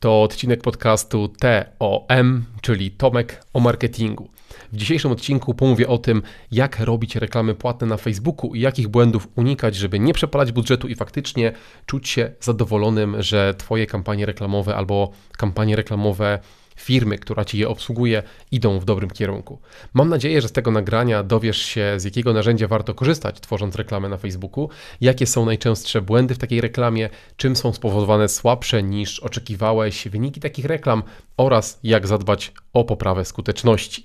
To odcinek podcastu TOM, czyli Tomek o marketingu. W dzisiejszym odcinku pomówię o tym, jak robić reklamy płatne na Facebooku i jakich błędów unikać, żeby nie przepalać budżetu i faktycznie czuć się zadowolonym, że Twoje kampanie reklamowe albo kampanie reklamowe firmy, która Ci je obsługuje, idą w dobrym kierunku. Mam nadzieję, że z tego nagrania dowiesz się, z jakiego narzędzia warto korzystać, tworząc reklamę na Facebooku, jakie są najczęstsze błędy w takiej reklamie, czym są spowodowane słabsze niż oczekiwałeś wyniki takich reklam oraz jak zadbać o poprawę skuteczności.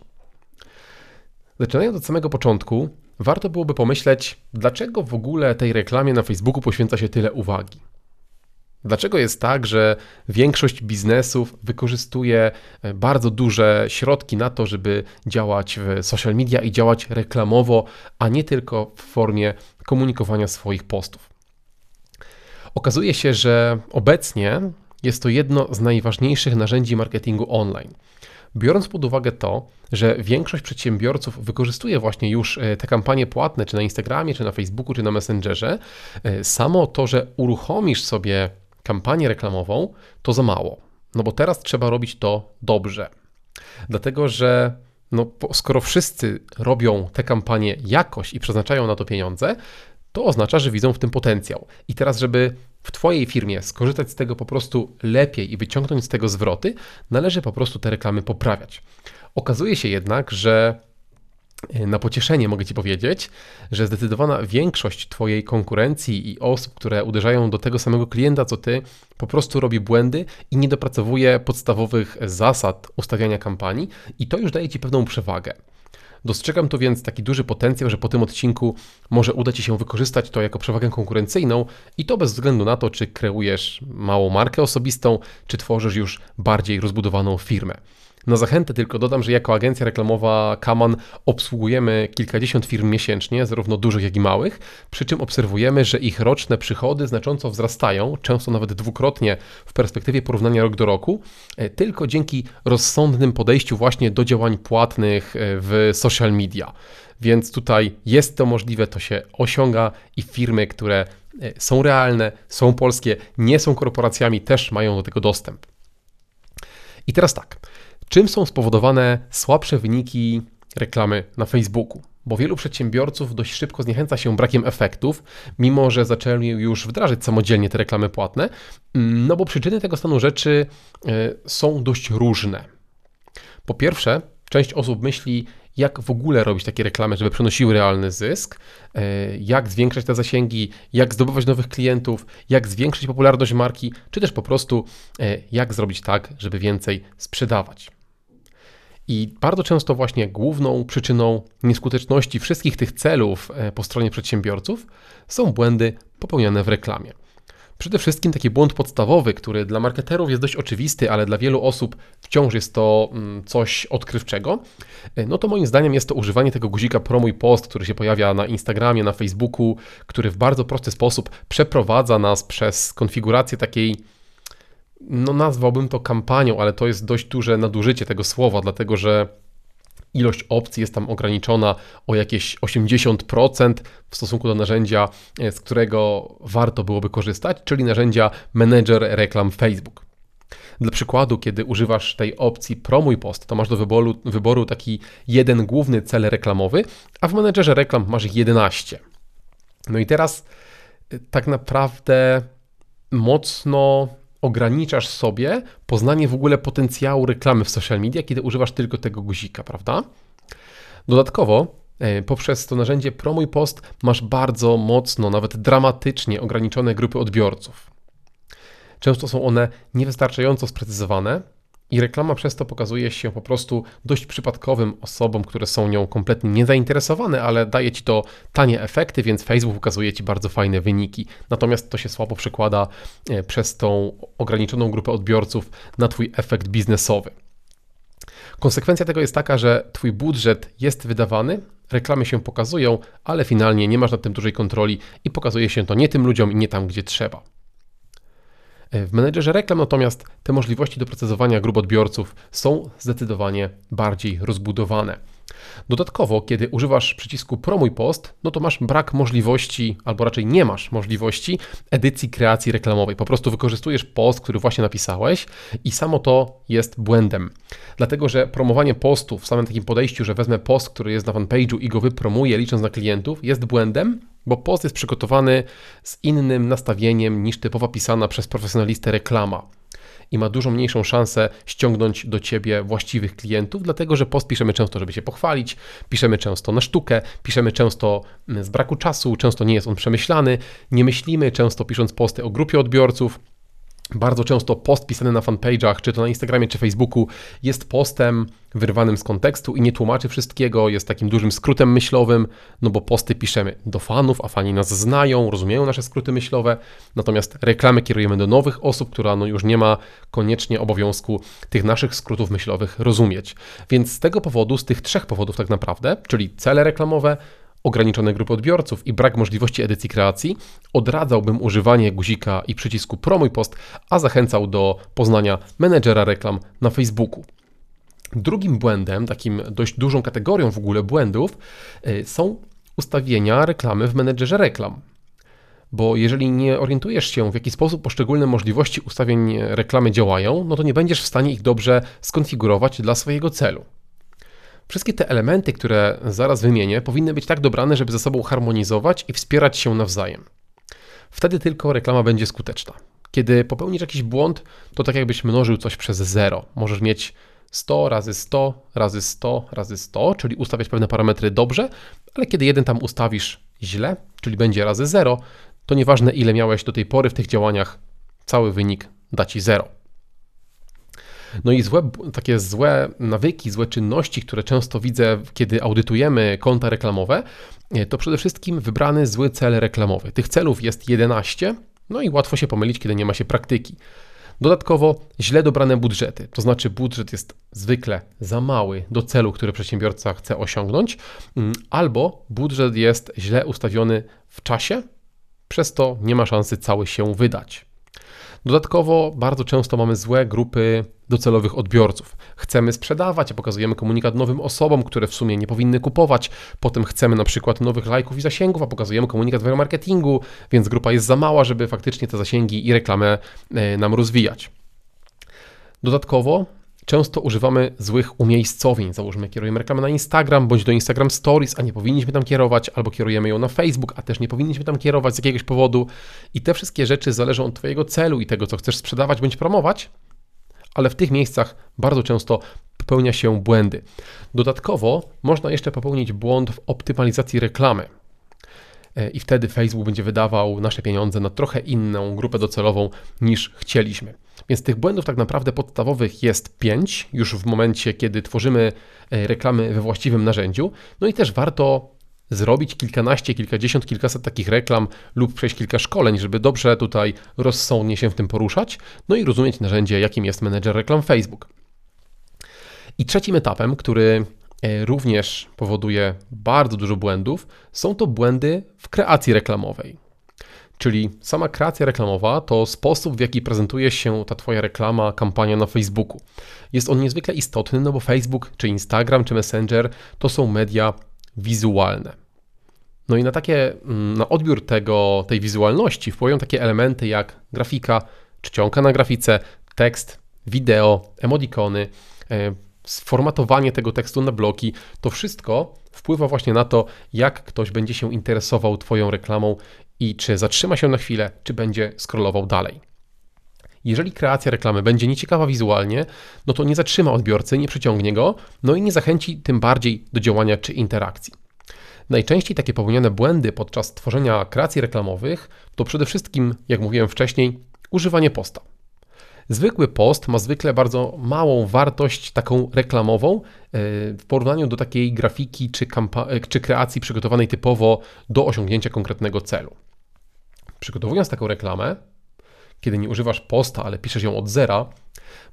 Zaczynając od samego początku, warto byłoby pomyśleć, dlaczego w ogóle tej reklamie na Facebooku poświęca się tyle uwagi. Dlaczego jest tak, że większość biznesów wykorzystuje e, bardzo duże środki na to, żeby działać w social media i działać reklamowo, a nie tylko w formie komunikowania swoich postów? Okazuje się, że obecnie jest to jedno z najważniejszych narzędzi marketingu online. Biorąc pod uwagę to, że większość przedsiębiorców wykorzystuje właśnie już e, te kampanie płatne, czy na Instagramie, czy na Facebooku, czy na Messengerze, e, samo to, że uruchomisz sobie kampanię reklamową, to za mało. No bo teraz trzeba robić to dobrze. Dlatego, że no, skoro wszyscy robią te kampanie jakoś i przeznaczają na to pieniądze, to oznacza, że widzą w tym potencjał. I teraz, żeby w Twojej firmie skorzystać z tego po prostu lepiej i wyciągnąć z tego zwroty, należy po prostu te reklamy poprawiać. Okazuje się jednak, że na pocieszenie mogę Ci powiedzieć, że zdecydowana większość Twojej konkurencji i osób, które uderzają do tego samego klienta co Ty, po prostu robi błędy i nie dopracowuje podstawowych zasad ustawiania kampanii, i to już daje Ci pewną przewagę. Dostrzegam tu więc taki duży potencjał, że po tym odcinku może uda Ci się wykorzystać to jako przewagę konkurencyjną i to bez względu na to, czy kreujesz małą markę osobistą, czy tworzysz już bardziej rozbudowaną firmę. Na zachętę tylko dodam, że jako agencja reklamowa Kaman obsługujemy kilkadziesiąt firm miesięcznie, zarówno dużych, jak i małych, przy czym obserwujemy, że ich roczne przychody znacząco wzrastają, często nawet dwukrotnie w perspektywie porównania rok do roku, e, tylko dzięki rozsądnym podejściu właśnie do działań płatnych e, w social media. Więc tutaj jest to możliwe, to się osiąga i firmy, które e, są realne, są polskie, nie są korporacjami, też mają do tego dostęp. I teraz tak. Czym są spowodowane słabsze wyniki reklamy na Facebooku? Bo wielu przedsiębiorców dość szybko zniechęca się brakiem efektów, mimo że zaczęli już wdrażać samodzielnie te reklamy płatne, mm, no bo przyczyny tego stanu rzeczy e, są dość różne. Po pierwsze, część osób myśli, jak w ogóle robić takie reklamy, żeby przynosiły realny zysk, e, jak zwiększać te zasięgi, jak zdobywać nowych klientów, jak zwiększyć popularność marki, czy też po prostu e, jak zrobić tak, żeby więcej sprzedawać. I bardzo często właśnie główną przyczyną nieskuteczności wszystkich tych celów e, po stronie przedsiębiorców są błędy popełniane w reklamie. Przede wszystkim taki błąd podstawowy, który dla marketerów jest dość oczywisty, ale dla wielu osób wciąż jest to mm, coś odkrywczego, e, no to moim zdaniem jest to używanie tego guzika promuj post, który się pojawia na Instagramie, na Facebooku, który w bardzo prosty sposób przeprowadza nas przez konfigurację takiej no nazwałbym to kampanią, ale to jest dość duże nadużycie tego słowa, dlatego że ilość opcji jest tam ograniczona o jakieś 80% w stosunku do narzędzia, e, z którego warto byłoby korzystać, czyli narzędzia Manager Reklam Facebook. Dla przykładu, kiedy używasz tej opcji Promuj Post, to masz do wyboru, wyboru taki jeden główny cel reklamowy, a w menedżerze reklam masz ich 11. No i teraz e, tak naprawdę mocno ograniczasz sobie poznanie w ogóle potencjału reklamy w social media, kiedy używasz tylko tego guzika, prawda? Dodatkowo e, poprzez to narzędzie Promuj Post masz bardzo mocno, nawet dramatycznie ograniczone grupy odbiorców. Często są one niewystarczająco sprecyzowane, i reklama przez to pokazuje się po prostu dość przypadkowym osobom, które są nią kompletnie niezainteresowane, ale daje ci to tanie efekty, więc Facebook pokazuje ci bardzo fajne wyniki. Natomiast to się słabo przekłada e, przez tą ograniczoną grupę odbiorców na Twój efekt biznesowy. Konsekwencja tego jest taka, że Twój budżet jest wydawany, reklamy się pokazują, ale finalnie nie masz nad tym dużej kontroli i pokazuje się to nie tym ludziom i nie tam, gdzie trzeba. W menedżerze reklam natomiast te możliwości doprecyzowania grup odbiorców są zdecydowanie bardziej rozbudowane. Dodatkowo, kiedy używasz przycisku Promuj post, no to masz brak możliwości, albo raczej nie masz możliwości edycji kreacji reklamowej. Po prostu wykorzystujesz post, który właśnie napisałeś i samo to jest błędem. Dlatego, że promowanie postu w samym takim podejściu, że wezmę post, który jest na fanpage'u i go wypromuję licząc na klientów, jest błędem, bo post jest przygotowany z innym nastawieniem niż typowo pisana przez profesjonalistę reklama i ma dużo mniejszą szansę ściągnąć do ciebie właściwych klientów, dlatego że post piszemy często, żeby się pochwalić, piszemy często na sztukę, piszemy często mm, z braku czasu, często nie jest on przemyślany, nie myślimy często pisząc posty o grupie odbiorców. Bardzo często post pisany na fanpage'ach, czy to na Instagramie, czy Facebooku, jest postem wyrwanym z kontekstu i nie tłumaczy wszystkiego, jest takim dużym skrótem myślowym, no bo posty piszemy do fanów, a fani nas znają, rozumieją nasze skróty myślowe, natomiast reklamy kierujemy do nowych osób, która no już nie ma koniecznie obowiązku tych naszych skrótów myślowych rozumieć. Więc z tego powodu, z tych trzech powodów tak naprawdę, czyli cele reklamowe, ograniczone grupy odbiorców i brak możliwości edycji kreacji, odradzałbym używanie guzika i przycisku Promuj Post, a zachęcał do poznania menedżera reklam na Facebooku. Drugim błędem, takim dość dużą kategorią w ogóle błędów, y, są ustawienia reklamy w menedżerze reklam. Bo jeżeli nie orientujesz się, w jaki sposób poszczególne możliwości ustawień reklamy działają, no to nie będziesz w stanie ich dobrze skonfigurować dla swojego celu. Wszystkie te elementy, które zaraz wymienię, powinny być tak dobrane, żeby ze sobą harmonizować i wspierać się nawzajem. Wtedy tylko reklama będzie skuteczna. Kiedy popełnisz jakiś błąd, to tak jakbyś mnożył coś przez zero. Możesz mieć 100 razy 100 razy 100 razy 100, czyli ustawiać pewne parametry dobrze, ale kiedy jeden tam ustawisz źle, czyli będzie razy 0, to nieważne ile miałeś do tej pory w tych działaniach, cały wynik da ci 0. No i złe, takie złe nawyki, złe czynności, które często widzę, kiedy audytujemy konta reklamowe, e, to przede wszystkim wybrany zły cel reklamowy. Tych celów jest 11, no i łatwo się pomylić, kiedy nie ma się praktyki. Dodatkowo źle dobrane budżety, to znaczy budżet jest zwykle za mały do celu, który przedsiębiorca chce osiągnąć, mm, albo budżet jest źle ustawiony w czasie, przez to nie ma szansy cały się wydać. Dodatkowo bardzo często mamy złe grupy docelowych odbiorców. Chcemy sprzedawać, a pokazujemy komunikat nowym osobom, które w sumie nie powinny kupować. Potem chcemy na przykład nowych lajków i zasięgów, a pokazujemy komunikat w marketingu, więc grupa jest za mała, żeby faktycznie te zasięgi i reklamę e, nam rozwijać. Dodatkowo Często używamy złych umiejscowień. Załóżmy, kierujemy reklamę na Instagram bądź do Instagram Stories, a nie powinniśmy tam kierować, albo kierujemy ją na Facebook, a też nie powinniśmy tam kierować z jakiegoś powodu. I te wszystkie rzeczy zależą od Twojego celu i tego, co chcesz sprzedawać bądź promować, ale w tych miejscach bardzo często popełnia się błędy. Dodatkowo można jeszcze popełnić błąd w optymalizacji reklamy. E, I wtedy Facebook będzie wydawał nasze pieniądze na trochę inną grupę docelową niż chcieliśmy. Więc tych błędów tak naprawdę podstawowych jest 5 już w momencie, kiedy tworzymy e, reklamy we właściwym narzędziu. No i też warto zrobić kilkanaście, kilkadziesiąt, kilkaset takich reklam lub przejść kilka szkoleń, żeby dobrze tutaj rozsądnie się w tym poruszać, no i rozumieć narzędzie, jakim jest menedżer reklam Facebook. I trzecim etapem, który również powoduje bardzo dużo błędów, są to błędy w kreacji reklamowej. Czyli sama kreacja reklamowa to sposób, w jaki prezentuje się ta Twoja reklama, kampania na Facebooku. Jest on niezwykle istotny, no bo Facebook, czy Instagram, czy Messenger to są media wizualne. No i na takie, mm, na odbiór tego, tej wizualności wpływają takie elementy jak grafika, czcionka na grafice, tekst, wideo, emodikony, e, sformatowanie tego tekstu na bloki. To wszystko wpływa właśnie na to, jak ktoś będzie się interesował Twoją reklamą i czy zatrzyma się na chwilę, czy będzie scrollował dalej. Jeżeli kreacja reklamy będzie nieciekawa wizualnie, no to nie zatrzyma odbiorcy, nie przyciągnie go, no i nie zachęci tym bardziej do działania czy interakcji. Najczęściej takie popełniane błędy podczas tworzenia kreacji reklamowych to przede wszystkim, jak mówiłem wcześniej, używanie posta. Zwykły post ma zwykle bardzo małą wartość taką reklamową e, w porównaniu do takiej grafiki czy, e, czy kreacji przygotowanej typowo do osiągnięcia konkretnego celu. Przygotowując taką reklamę, kiedy nie używasz posta, ale piszesz ją od zera,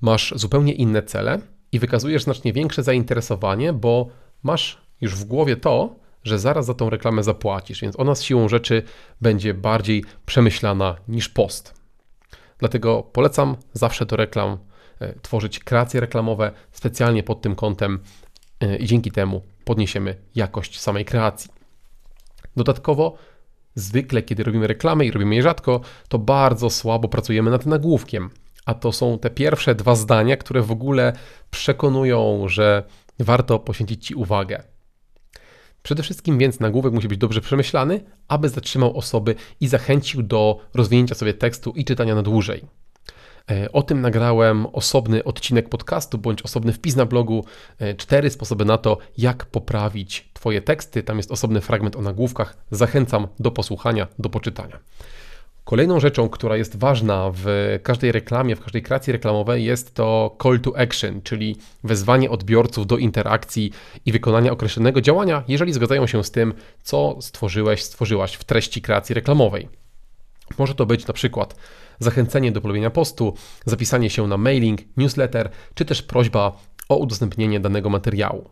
masz zupełnie inne cele i wykazujesz znacznie większe zainteresowanie, bo masz już w głowie to, że zaraz za tą reklamę zapłacisz, więc ona z siłą rzeczy będzie bardziej przemyślana niż post. Dlatego polecam zawsze do reklam e, tworzyć kreacje reklamowe specjalnie pod tym kątem e, i dzięki temu podniesiemy jakość samej kreacji. Dodatkowo, zwykle kiedy robimy reklamy i robimy je rzadko, to bardzo słabo pracujemy nad nagłówkiem. A to są te pierwsze dwa zdania, które w ogóle przekonują, że warto poświęcić Ci uwagę. Przede wszystkim więc nagłówek musi być dobrze przemyślany, aby zatrzymał osoby i zachęcił do rozwinięcia sobie tekstu i czytania na dłużej. E, o tym nagrałem osobny odcinek podcastu bądź osobny wpis na blogu. E, cztery sposoby na to, jak poprawić Twoje teksty. Tam jest osobny fragment o nagłówkach. Zachęcam do posłuchania, do poczytania. Kolejną rzeczą, która jest ważna w każdej reklamie, w każdej kreacji reklamowej, jest to call to action, czyli wezwanie odbiorców do interakcji i wykonania określonego działania, jeżeli zgadzają się z tym, co stworzyłeś, stworzyłaś w treści kreacji reklamowej. Może to być na przykład zachęcenie do polubienia postu, zapisanie się na mailing, newsletter, czy też prośba o udostępnienie danego materiału.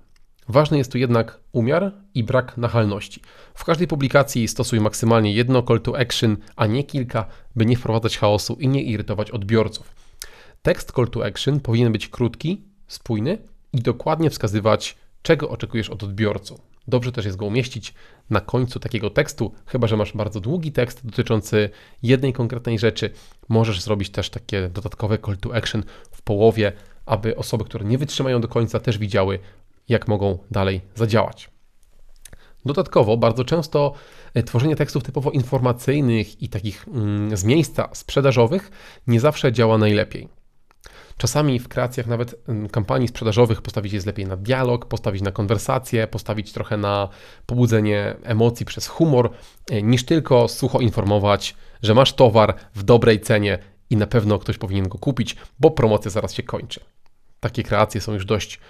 Ważny jest tu jednak umiar i brak nachalności. W każdej publikacji stosuj maksymalnie jedno call to action, a nie kilka, by nie wprowadzać chaosu i nie irytować odbiorców. Tekst call to action powinien być krótki, spójny i dokładnie wskazywać, czego oczekujesz od odbiorców. Dobrze też jest go umieścić na końcu takiego tekstu, chyba że masz bardzo długi tekst dotyczący jednej konkretnej rzeczy. Możesz zrobić też takie dodatkowe call to action w połowie, aby osoby, które nie wytrzymają do końca, też widziały, jak mogą dalej zadziałać. Dodatkowo, bardzo często e, tworzenie tekstów typowo informacyjnych i takich mm, z miejsca sprzedażowych nie zawsze działa najlepiej. Czasami w kreacjach nawet mm, kampanii sprzedażowych postawić jest lepiej na dialog, postawić na konwersację, postawić trochę na pobudzenie emocji przez humor, e, niż tylko sucho informować, że masz towar w dobrej cenie i na pewno ktoś powinien go kupić, bo promocja zaraz się kończy. Takie kreacje są już dość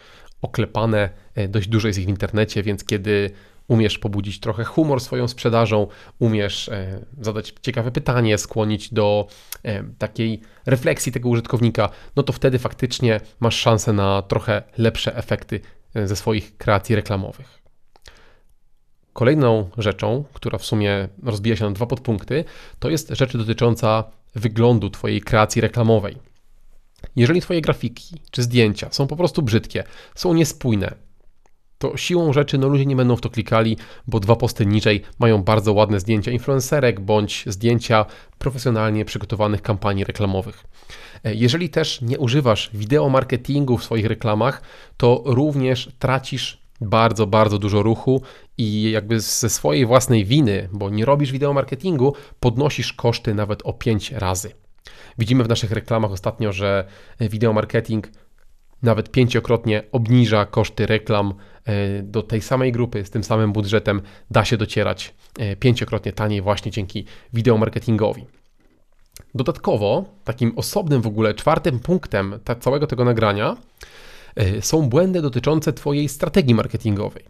oklepane, e, dość dużo jest ich w internecie, więc kiedy umiesz pobudzić trochę humor swoją sprzedażą, umiesz e, zadać ciekawe pytanie, skłonić do e, takiej refleksji tego użytkownika, no to wtedy faktycznie masz szansę na trochę lepsze efekty ze swoich kreacji reklamowych. Kolejną rzeczą, która w sumie rozbija się na dwa podpunkty, to jest rzecz dotycząca wyglądu Twojej kreacji reklamowej. Jeżeli Twoje grafiki czy zdjęcia są po prostu brzydkie, są niespójne, to siłą rzeczy no ludzie nie będą w to klikali, bo dwa posty niżej mają bardzo ładne zdjęcia influencerek bądź zdjęcia profesjonalnie przygotowanych kampanii reklamowych. E, jeżeli też nie używasz wideo marketingu w swoich reklamach, to również tracisz bardzo, bardzo dużo ruchu i jakby ze swojej własnej winy, bo nie robisz wideo marketingu, podnosisz koszty nawet o 5 razy. Widzimy w naszych reklamach ostatnio, że wideo marketing nawet pięciokrotnie obniża koszty reklam e, do tej samej grupy z tym samym budżetem da się docierać e, pięciokrotnie taniej właśnie dzięki wideo marketingowi. Dodatkowo, takim osobnym w ogóle czwartym punktem całego tego nagrania e, są błędy dotyczące Twojej strategii marketingowej.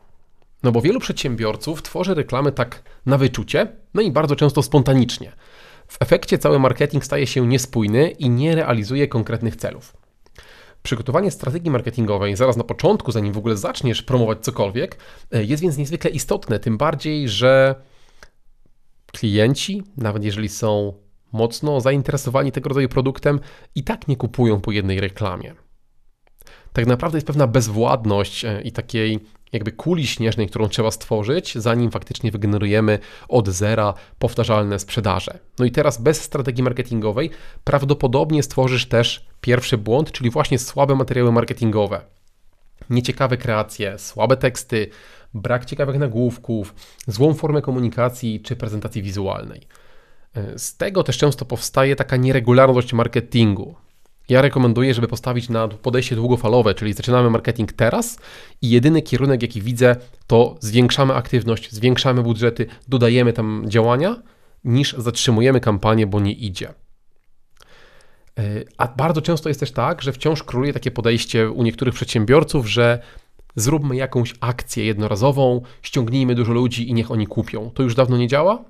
No bo wielu przedsiębiorców tworzy reklamy tak na wyczucie, no i bardzo często spontanicznie. W efekcie cały marketing staje się niespójny i nie realizuje konkretnych celów. Przygotowanie strategii marketingowej zaraz na początku, zanim w ogóle zaczniesz promować cokolwiek, e, jest więc niezwykle istotne, tym bardziej, że klienci, nawet jeżeli są mocno zainteresowani tego rodzaju produktem, i tak nie kupują po jednej reklamie. Tak naprawdę jest pewna bezwładność e, i takiej jakby kuli śnieżnej, którą trzeba stworzyć, zanim faktycznie wygenerujemy od zera powtarzalne sprzedaże. No i teraz bez strategii marketingowej prawdopodobnie stworzysz też pierwszy błąd, czyli właśnie słabe materiały marketingowe. Nieciekawe kreacje, słabe teksty, brak ciekawych nagłówków, złą formę komunikacji czy prezentacji wizualnej. Z tego też często powstaje taka nieregularność marketingu. Ja rekomenduję, żeby postawić na podejście długofalowe, czyli zaczynamy marketing teraz i jedyny kierunek, jaki widzę, to zwiększamy aktywność, zwiększamy budżety, dodajemy tam działania, niż zatrzymujemy kampanię, bo nie idzie. E, a bardzo często jest też tak, że wciąż króluje takie podejście u niektórych przedsiębiorców, że zróbmy jakąś akcję jednorazową, ściągnijmy dużo ludzi i niech oni kupią. To już dawno nie działa?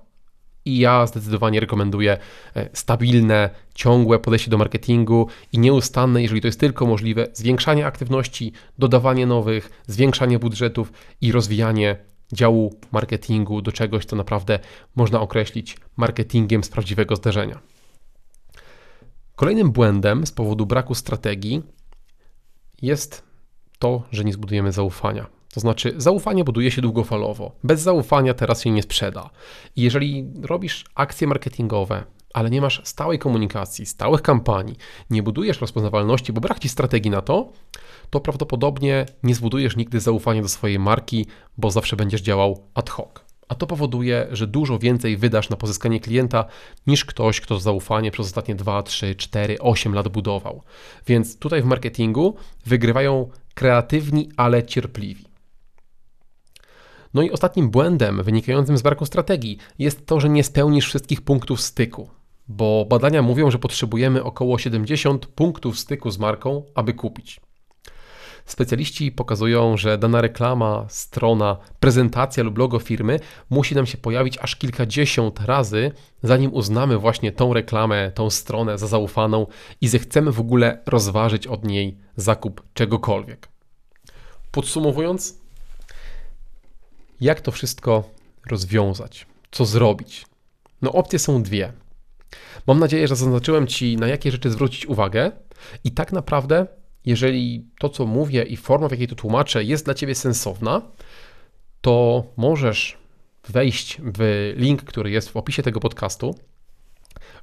I ja zdecydowanie rekomenduję e, stabilne, ciągłe podejście do marketingu i nieustanne, jeżeli to jest tylko możliwe, zwiększanie aktywności, dodawanie nowych, zwiększanie budżetów i rozwijanie działu marketingu do czegoś, co naprawdę można określić marketingiem z prawdziwego zdarzenia. Kolejnym błędem z powodu braku strategii jest to, że nie zbudujemy zaufania. To znaczy, zaufanie buduje się długofalowo. Bez zaufania teraz się nie sprzeda. I jeżeli robisz akcje marketingowe, ale nie masz stałej komunikacji, stałych kampanii, nie budujesz rozpoznawalności, bo brak ci strategii na to, to prawdopodobnie nie zbudujesz nigdy zaufania do swojej marki, bo zawsze będziesz działał ad hoc. A to powoduje, że dużo więcej wydasz na pozyskanie klienta niż ktoś, kto zaufanie przez ostatnie 2, 3, 4, 8 lat budował. Więc tutaj w marketingu wygrywają kreatywni, ale cierpliwi. No i ostatnim błędem wynikającym z braku strategii jest to, że nie spełnisz wszystkich punktów styku, bo badania mówią, że potrzebujemy około 70 punktów styku z marką, aby kupić. Specjaliści pokazują, że dana reklama, strona, prezentacja lub logo firmy musi nam się pojawić aż kilkadziesiąt razy, zanim uznamy właśnie tą reklamę, tą stronę za zaufaną i zechcemy w ogóle rozważyć od niej zakup czegokolwiek. Podsumowując, jak to wszystko rozwiązać? Co zrobić? No, opcje są dwie. Mam nadzieję, że zaznaczyłem Ci, na jakie rzeczy zwrócić uwagę, i tak naprawdę, jeżeli to, co mówię i forma, w jakiej to tłumaczę, jest dla Ciebie sensowna, to możesz wejść w link, który jest w opisie tego podcastu,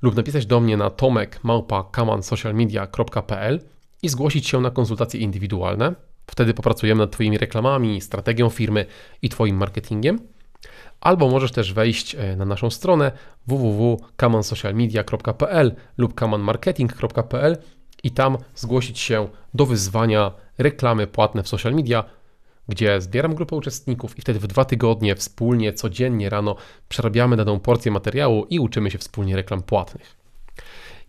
lub napisać do mnie na tomek.małpa.kamansocialmedia.pl i zgłosić się na konsultacje indywidualne. Wtedy popracujemy nad Twoimi reklamami, strategią firmy i Twoim marketingiem. Albo możesz też wejść e, na naszą stronę www.kamansocialmedia.pl lub kamanmarketing.pl i tam zgłosić się do wyzwania reklamy płatne w social media, gdzie zbieram grupę uczestników i wtedy w dwa tygodnie wspólnie, codziennie rano przerabiamy daną porcję materiału i uczymy się wspólnie reklam płatnych.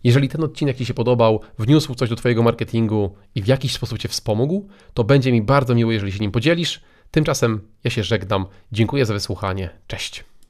Jeżeli ten odcinek Ci się podobał, wniósł coś do Twojego marketingu i w jakiś sposób Cię wspomógł, to będzie mi bardzo miło, jeżeli się nim podzielisz. Tymczasem ja się żegnam. Dziękuję za wysłuchanie. Cześć.